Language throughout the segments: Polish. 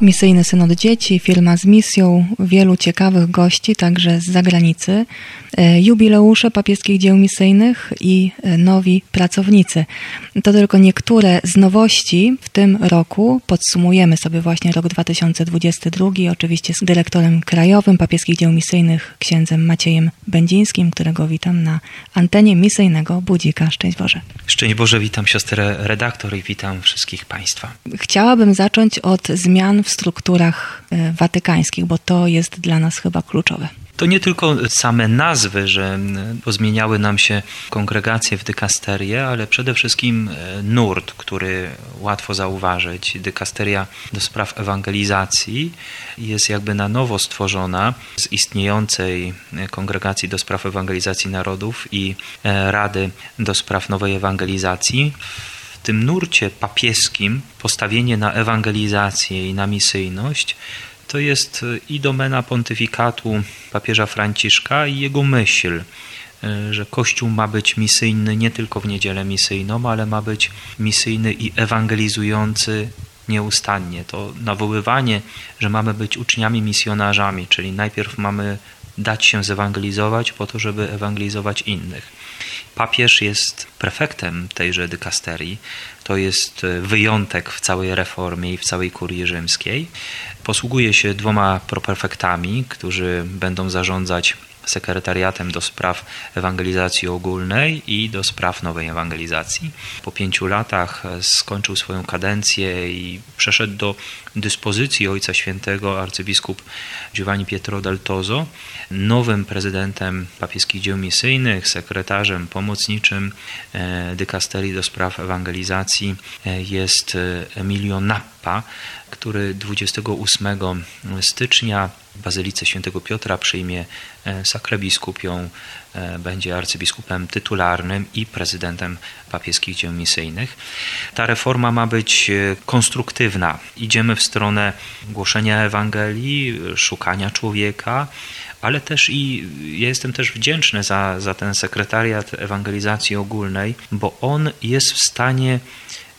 Misyjny Synod Dzieci, firma z misją, wielu ciekawych gości, także z zagranicy, e, jubileusze papieskich dzieł misyjnych i e, nowi pracownicy. To tylko niektóre z nowości w tym roku. Podsumujemy sobie właśnie rok 2022, oczywiście z dyrektorem krajowym papieskich dzieł misyjnych, księdzem Maciejem Będzińskim, którego witam na antenie misyjnego Budzika. Szczęść Boże. Szczęść Boże, witam siostrę redaktor i witam wszystkich Państwa. Chciałabym zacząć od zmian w strukturach e, watykańskich, bo to jest dla nas chyba kluczowe. To nie tylko same nazwy, że pozmieniały nam się kongregacje w dykasterie, ale przede wszystkim e, nurt, który łatwo zauważyć. Dykasteria do spraw ewangelizacji jest jakby na nowo stworzona z istniejącej kongregacji do spraw ewangelizacji narodów i e, Rady do spraw nowej ewangelizacji tym nurcie papieskim postawienie na ewangelizację i na misyjność to jest i domena pontyfikatu papieża Franciszka i jego myśl, że Kościół ma być misyjny nie tylko w niedzielę misyjną, ale ma być misyjny i ewangelizujący nieustannie. To nawoływanie, że mamy być uczniami misjonarzami, czyli najpierw mamy dać się zewangelizować po to, żeby ewangelizować innych. Papież jest prefektem tejże dykasterii. To jest wyjątek w całej reformie i w całej kurii rzymskiej. Posługuje się dwoma proprefektami, którzy będą zarządzać sekretariatem do spraw ewangelizacji ogólnej i do spraw nowej ewangelizacji. Po pięciu latach skończył swoją kadencję i przeszedł do dyspozycji Ojca Świętego arcybiskup Giovanni Pietro del Tozo. Nowym prezydentem papieskich dzieł misyjnych, sekretarzem pomocniczym e, dykasterii do spraw ewangelizacji e, jest e, Emilio Nappa, który 28 stycznia w Bazylice Świętego Piotra przyjmie sakrabiskupią, będzie arcybiskupem tytularnym i prezydentem papieskich dzieł misyjnych. Ta reforma ma być konstruktywna. Idziemy w stronę głoszenia Ewangelii, szukania człowieka, ale też i ja jestem też wdzięczny za, za ten sekretariat ewangelizacji ogólnej, bo on jest w stanie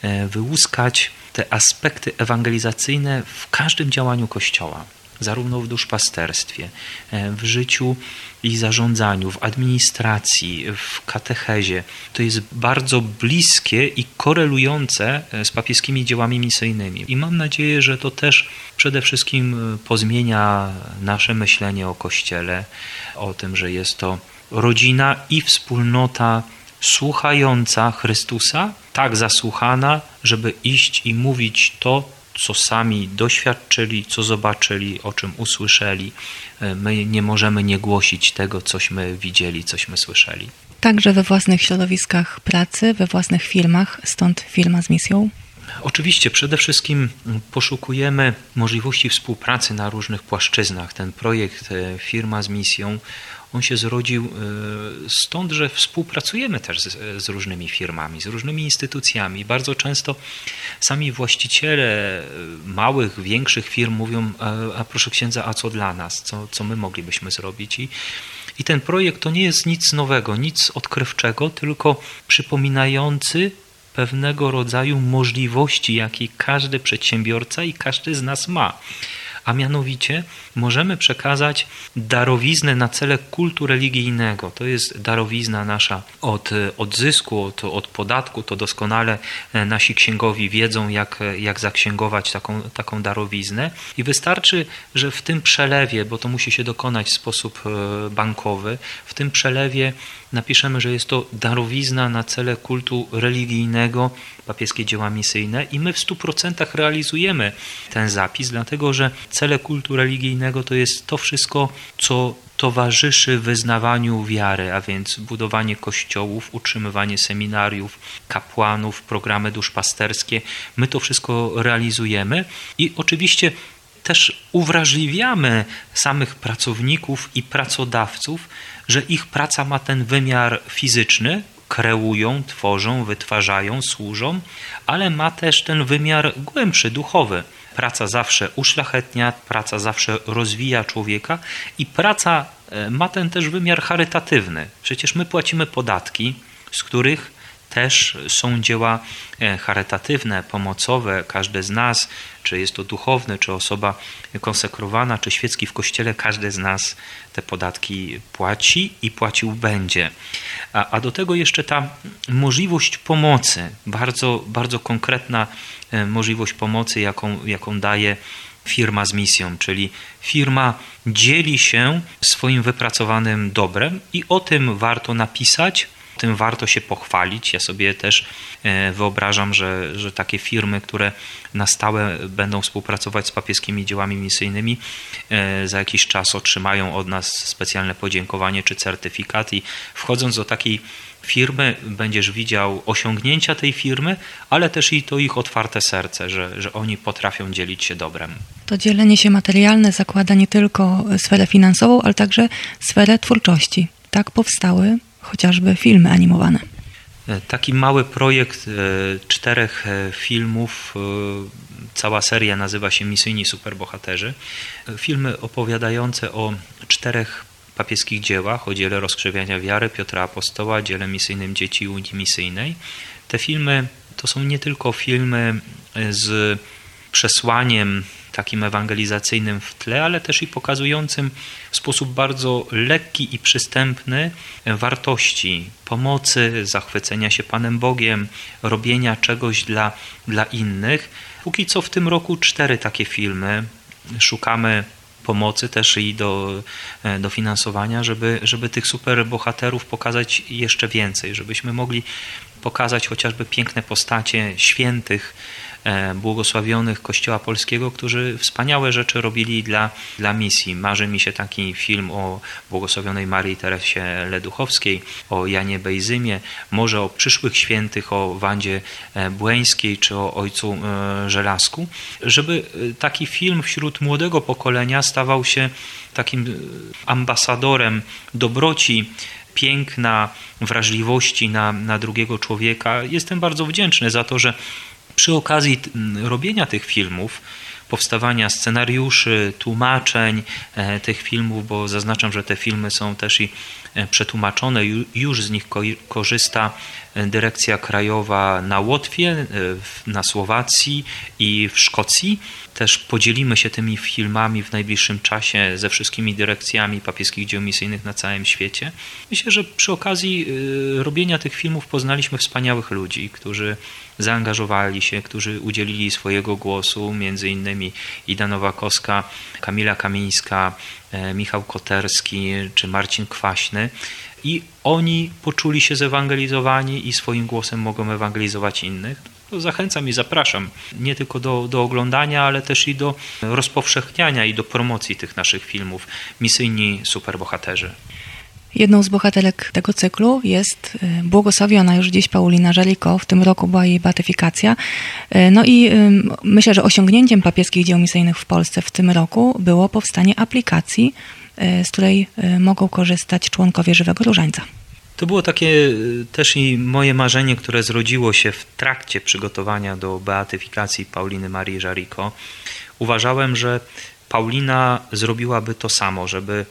e, wyłuskać te aspekty ewangelizacyjne w każdym działaniu Kościoła zarówno w duszpasterstwie, e, w życiu i zarządzaniu, w administracji, w katechezie. To jest bardzo bliskie i korelujące e, z papieskimi dziełami misyjnymi. I mam nadzieję, że to też przede wszystkim e, pozmienia nasze myślenie o Kościele, o tym, że jest to rodzina i wspólnota słuchająca Chrystusa, tak zasłuchana, żeby iść i mówić to, co sami doświadczyli, co zobaczyli, o czym usłyszeli. E, my nie możemy nie głosić tego, cośmy widzieli, cośmy słyszeli. Także we własnych środowiskach pracy, we własnych firmach, stąd firma z misją? Oczywiście, przede wszystkim poszukujemy możliwości współpracy na różnych płaszczyznach. Ten projekt e, Firma z Misją on się zrodził e, stąd, że współpracujemy też z, z, różnymi firmami, z różnymi instytucjami. Bardzo często sami właściciele e, małych, większych firm mówią, a proszę księdza, a co dla nas, co, co my moglibyśmy zrobić? I, I ten projekt to nie jest nic nowego, nic odkrywczego, tylko przypominający pewnego rodzaju możliwości, jakie każdy przedsiębiorca i każdy z nas ma a mianowicie możemy przekazać darowiznę na cele kultu religijnego. To jest darowizna nasza od odzysku, od, od podatku, to doskonale e, nasi księgowi wiedzą, jak, jak zaksięgować taką, taką darowiznę i wystarczy, że w tym przelewie, bo to musi się dokonać w sposób e, bankowy, w tym przelewie napiszemy, że jest to darowizna na cele kultu religijnego, papieskie dzieła misyjne i my w 100% realizujemy ten zapis, dlatego że cele kultu religijnego to jest to wszystko, co towarzyszy wyznawaniu wiary, a więc budowanie kościołów, utrzymywanie seminariów, kapłanów, programy duszpasterskie. My to wszystko realizujemy i oczywiście też uwrażliwiamy samych pracowników i pracodawców, że ich praca ma ten wymiar fizyczny, kreują, tworzą, wytwarzają, służą, ale ma też ten wymiar głębszy, duchowy. praca zawsze uszlachetnia, praca zawsze rozwija człowieka i praca e, ma ten też wymiar charytatywny. Przecież my płacimy podatki, z których też są dzieła e, charytatywne, pomocowe. Każde z nas, czy jest to duchowny, czy osoba konsekrowana, czy świecki w kościele, każdy z nas te podatki płaci i płacił będzie. A, a do tego jeszcze ta możliwość pomocy, bardzo, bardzo konkretna e, możliwość pomocy, jaką, jaką daje firma z misją, czyli firma dzieli się swoim wypracowanym dobrem i o tym warto napisać, tym warto się pochwalić. Ja sobie też e, wyobrażam, że, że takie firmy, które na stałe będą współpracować z papieskimi dziełami misyjnymi, e, za jakiś czas otrzymają od nas specjalne podziękowanie czy certyfikat i wchodząc do takiej firmy będziesz widział osiągnięcia tej firmy, ale też i to ich otwarte serce, że, że oni potrafią dzielić się dobrem. To dzielenie się materialne zakłada nie tylko sferę finansową, ale także sferę twórczości. Tak powstały chociażby filmy animowane. E, taki mały projekt e, czterech e, filmów, cała seria nazywa się Misyjni Superbohaterzy. Filmy opowiadające o czterech papieskich dziełach, o dziele rozkrzewiania wiary Piotra Apostoła, dziele misyjnym dzieci Unii Misyjnej. Te filmy to są nie tylko filmy z przesłaniem takim ewangelizacyjnym w tle, ale też i pokazującym w sposób bardzo lekki i przystępny wartości pomocy, zachwycenia się Panem Bogiem, robienia czegoś dla, dla innych. Póki co w tym roku cztery takie filmy. Szukamy pomocy też i do, do finansowania, żeby, żeby tych superbohaterów pokazać jeszcze więcej, żebyśmy mogli pokazać chociażby piękne postacie świętych, E, błogosławionych Kościoła Polskiego, którzy wspaniałe rzeczy robili dla, dla misji. Marzy mi się taki film o błogosławionej Marii Teresie Leduchowskiej, o Janie Bejzymie, może o przyszłych świętych, o Wandzie e, Błeńskiej czy o ojcu e, Żelazku, żeby taki film wśród młodego pokolenia stawał się takim ambasadorem dobroci, piękna, wrażliwości na, na drugiego człowieka. Jestem bardzo wdzięczny za to, że przy okazji robienia tych filmów, powstawania scenariuszy, tłumaczeń e, tych filmów, bo zaznaczam, że te filmy są też i przetłumaczone, już z nich korzysta e, dyrekcja krajowa na Łotwie, na Słowacji i w Szkocji. Też podzielimy się tymi filmami w najbliższym czasie ze wszystkimi dyrekcjami papieskich dzieł misyjnych na całym świecie. Myślę, że przy okazji robienia tych filmów poznaliśmy wspaniałych ludzi, którzy zaangażowali się, którzy udzielili swojego głosu, między innymi Ida Nowakowska, Kamila Kamińska, e, Michał Koterski czy Marcin Kwaśny. I oni poczuli się zewangelizowani i swoim głosem mogą ewangelizować innych. To zachęcam i zapraszam nie tylko do, do oglądania, ale też i do rozpowszechniania i do promocji tych naszych filmów. Misyjni superbohaterzy. Jedną z bohaterek tego cyklu jest y, błogosławiona już dziś Paulina Żeliko. W tym roku była jej beatyfikacja. Y, no i myślę, że osiągnięciem papieskich dzieł misyjnych w Polsce w tym roku było powstanie aplikacji, y, z której mogą korzystać członkowie Żywego Różańca. To było takie też i moje marzenie, które zrodziło się w trakcie przygotowania do beatyfikacji Pauliny Marii Żariko. Uważałem, że Paulina zrobiłaby to samo, żeby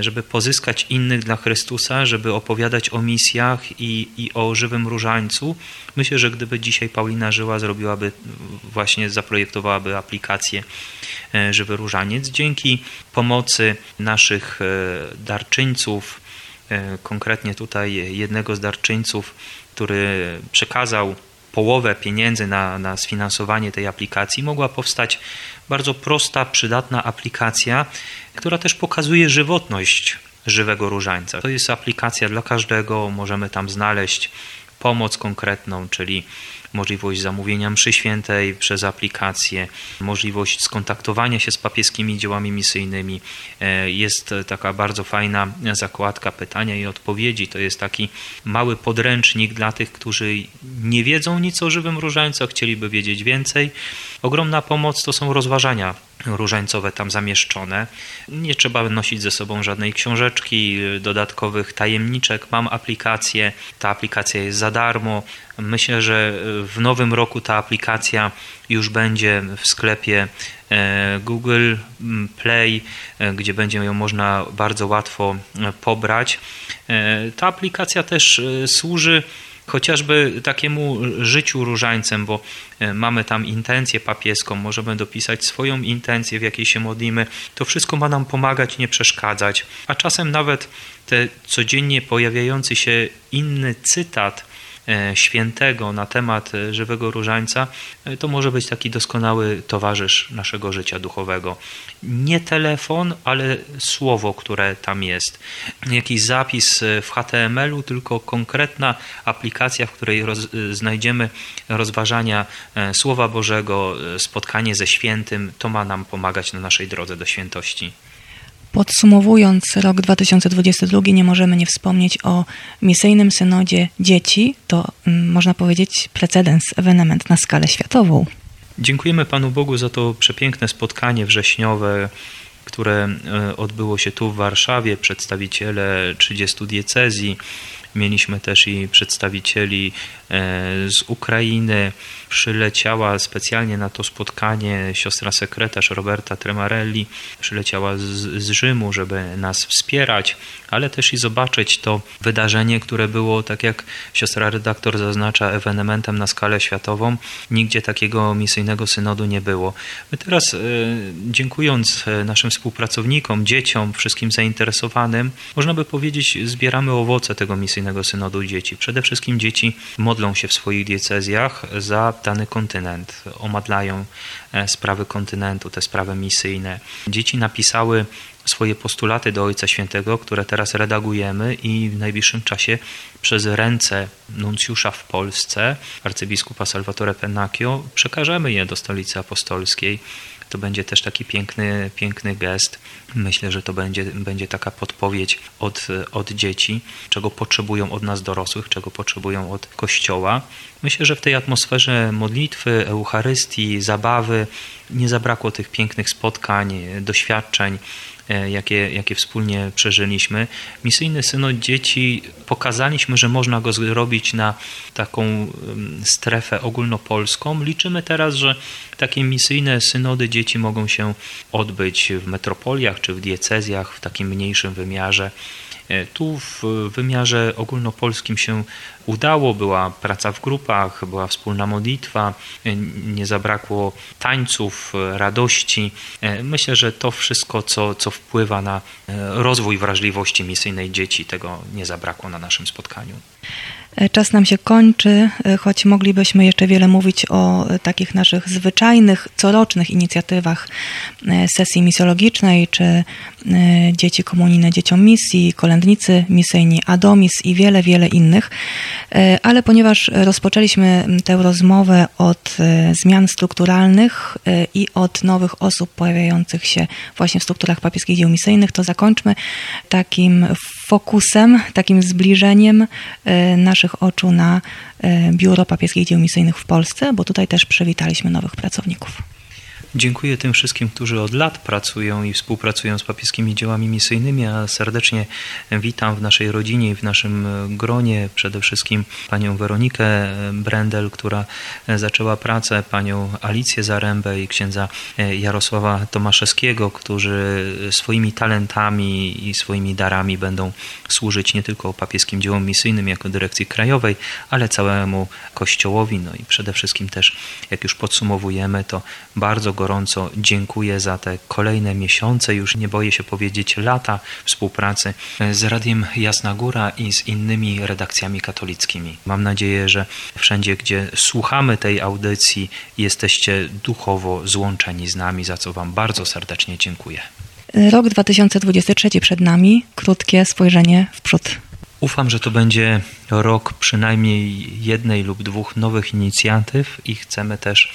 żeby pozyskać innych dla Chrystusa, żeby opowiadać o misjach i, i o żywym różańcu. Myślę, że gdyby dzisiaj Paulina żyła, zrobiłaby właśnie, zaprojektowałaby aplikację e, Żywy Różaniec. Dzięki pomocy naszych e, darczyńców, konkretnie tutaj jednego z darczyńców, który przekazał połowę pieniędzy na, na sfinansowanie tej aplikacji, mogła powstać bardzo prosta, przydatna aplikacja, która też pokazuje żywotność żywego różańca. To jest aplikacja dla każdego, możemy tam znaleźć pomoc konkretną, czyli możliwość zamówienia mszy świętej przez aplikację, możliwość skontaktowania się z papieskimi dziełami misyjnymi. E, jest taka bardzo fajna zakładka pytania i odpowiedzi. To jest taki mały podręcznik dla tych, którzy nie wiedzą nic o żywym różańcu, a chcieliby wiedzieć więcej. Ogromna pomoc to są rozważania różańcowe tam zamieszczone. Nie trzeba nosić ze sobą żadnej książeczki, dodatkowych tajemniczek. Mam aplikację, ta aplikacja jest za darmo. Myślę, że w nowym roku ta aplikacja już będzie w sklepie e, Google Play, e, gdzie będzie ją można bardzo łatwo e, pobrać. Ta aplikacja też służy chociażby takiemu życiu różańcem, bo e, mamy tam intencję papieską, możemy dopisać swoją intencję, w jakiej się modlimy. To wszystko ma nam pomagać, nie przeszkadzać. A czasem nawet te codziennie pojawiający się inny cytat świętego na temat e, żywego różańca, e, to może być taki doskonały towarzysz naszego życia duchowego. Nie telefon, ale słowo, które tam jest. Jakiś zapis w HTML-u, tylko konkretna aplikacja, w której roz, znajdziemy rozważania Słowa Bożego, spotkanie ze świętym, to ma nam pomagać na naszej drodze do świętości. Podsumowując rok 2022, nie możemy nie wspomnieć o misyjnym synodzie dzieci. To mm, można powiedzieć precedens, ewenement na skalę światową. Dziękujemy Panu Bogu za to przepiękne spotkanie wrześniowe, które e, odbyło się tu w Warszawie. Przedstawiciele 30 diecezji, mieliśmy też i przedstawicieli e, z Ukrainy, przyleciała specjalnie na to spotkanie siostra sekretarz Roberta Tremarelli, przyleciała z, z Rzymu, żeby nas wspierać, ale też i zobaczyć to wydarzenie, które było, tak jak siostra redaktor zaznacza, ewenementem na skalę światową. Nigdzie takiego misyjnego synodu nie było. My teraz, e, dziękując e, naszym współpracownikom, dzieciom, wszystkim zainteresowanym, można by powiedzieć, zbieramy owoce tego misyjnego synodu dzieci. Przede wszystkim dzieci modlą się w swoich diecezjach za dany kontynent, omadlają e, sprawy kontynentu, te sprawy misyjne. Dzieci napisały swoje postulaty do Ojca Świętego, które teraz redagujemy i w najbliższym czasie przez ręce nuncjusza w Polsce, arcybiskupa Salvatore Pennacchio, przekażemy je do stolicy apostolskiej to będzie też taki piękny, piękny gest. Myślę, że to będzie, będzie taka podpowiedź od, od dzieci, czego potrzebują od nas dorosłych, czego potrzebują od Kościoła. Myślę, że w tej atmosferze modlitwy, Eucharystii, zabawy nie zabrakło tych pięknych spotkań, doświadczeń, jakie, jakie wspólnie przeżyliśmy. Misyjny synod dzieci pokazaliśmy, że można go zrobić na taką strefę ogólnopolską. Liczymy teraz, że takie misyjne synody dzieci mogą się odbyć w metropoliach czy w diecezjach w takim mniejszym wymiarze. E, tu w wymiarze ogólnopolskim się udało, była praca w grupach, była wspólna modlitwa, e, nie zabrakło tańców, radości. E, myślę, że to wszystko, co, co wpływa na rozwój wrażliwości misyjnej dzieci, tego nie zabrakło na naszym spotkaniu. E, czas nam się kończy, e, choć moglibyśmy jeszcze wiele mówić o e, takich naszych zwyczajnych, corocznych inicjatywach sesji misjologicznej, czy dzieci komunijne dzieciom misji, kolędnicy misyjni, Adomis i wiele, wiele innych. Ale ponieważ rozpoczęliśmy tę rozmowę od zmian strukturalnych i od nowych osób pojawiających się właśnie w strukturach papieskich dzieł misyjnych, to zakończmy takim fokusem, takim zbliżeniem naszych naszych oczu na e, Biuro Papieskich Dzieł Misyjnych w Polsce, bo tutaj też przywitaliśmy nowych pracowników. Dziękuję tym wszystkim, którzy od lat pracują i współpracują z papieskimi dziełami misyjnymi, a serdecznie witam w naszej rodzinie i w naszym gronie przede wszystkim panią Weronikę Brendel, która zaczęła pracę, panią Alicję Zarębę i księdza Jarosława Tomaszewskiego, którzy swoimi talentami i swoimi darami będą służyć nie tylko papieskim dziełom misyjnym jako dyrekcji krajowej, ale całemu Kościołowi. No i przede wszystkim też, jak już podsumowujemy, to bardzo gorąco dziękuję za te kolejne miesiące, już nie boję się powiedzieć lata współpracy z Radiem Jasna Góra i z innymi redakcjami katolickimi. Mam nadzieję, że wszędzie, gdzie słuchamy tej audycji, jesteście duchowo złączeni z nami, za co Wam bardzo serdecznie dziękuję. Rok 2023 przed nami, krótkie spojrzenie w przód. Ufam, że to będzie rok przynajmniej jednej lub dwóch nowych inicjatyw i chcemy też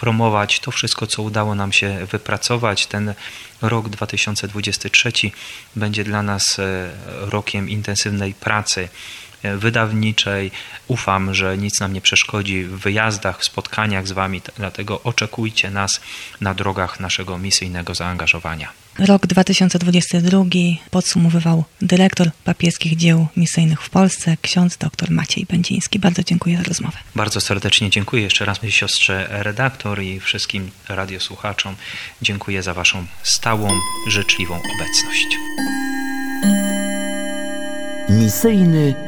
promować to wszystko, co udało nam się wypracować. Ten rok 2023 będzie dla nas e, rokiem intensywnej pracy wydawniczej. Ufam, że nic nam nie przeszkodzi w wyjazdach, w spotkaniach z Wami, dlatego oczekujcie nas na drogach naszego misyjnego zaangażowania. Rok 2022 podsumowywał dyrektor papieskich dzieł misyjnych w Polsce, ksiądz dr Maciej Będziński. Bardzo dziękuję za rozmowę. Bardzo serdecznie dziękuję jeszcze raz mojej siostrze redaktor i wszystkim radiosłuchaczom. Dziękuję za Waszą stałą, życzliwą obecność. Misyjny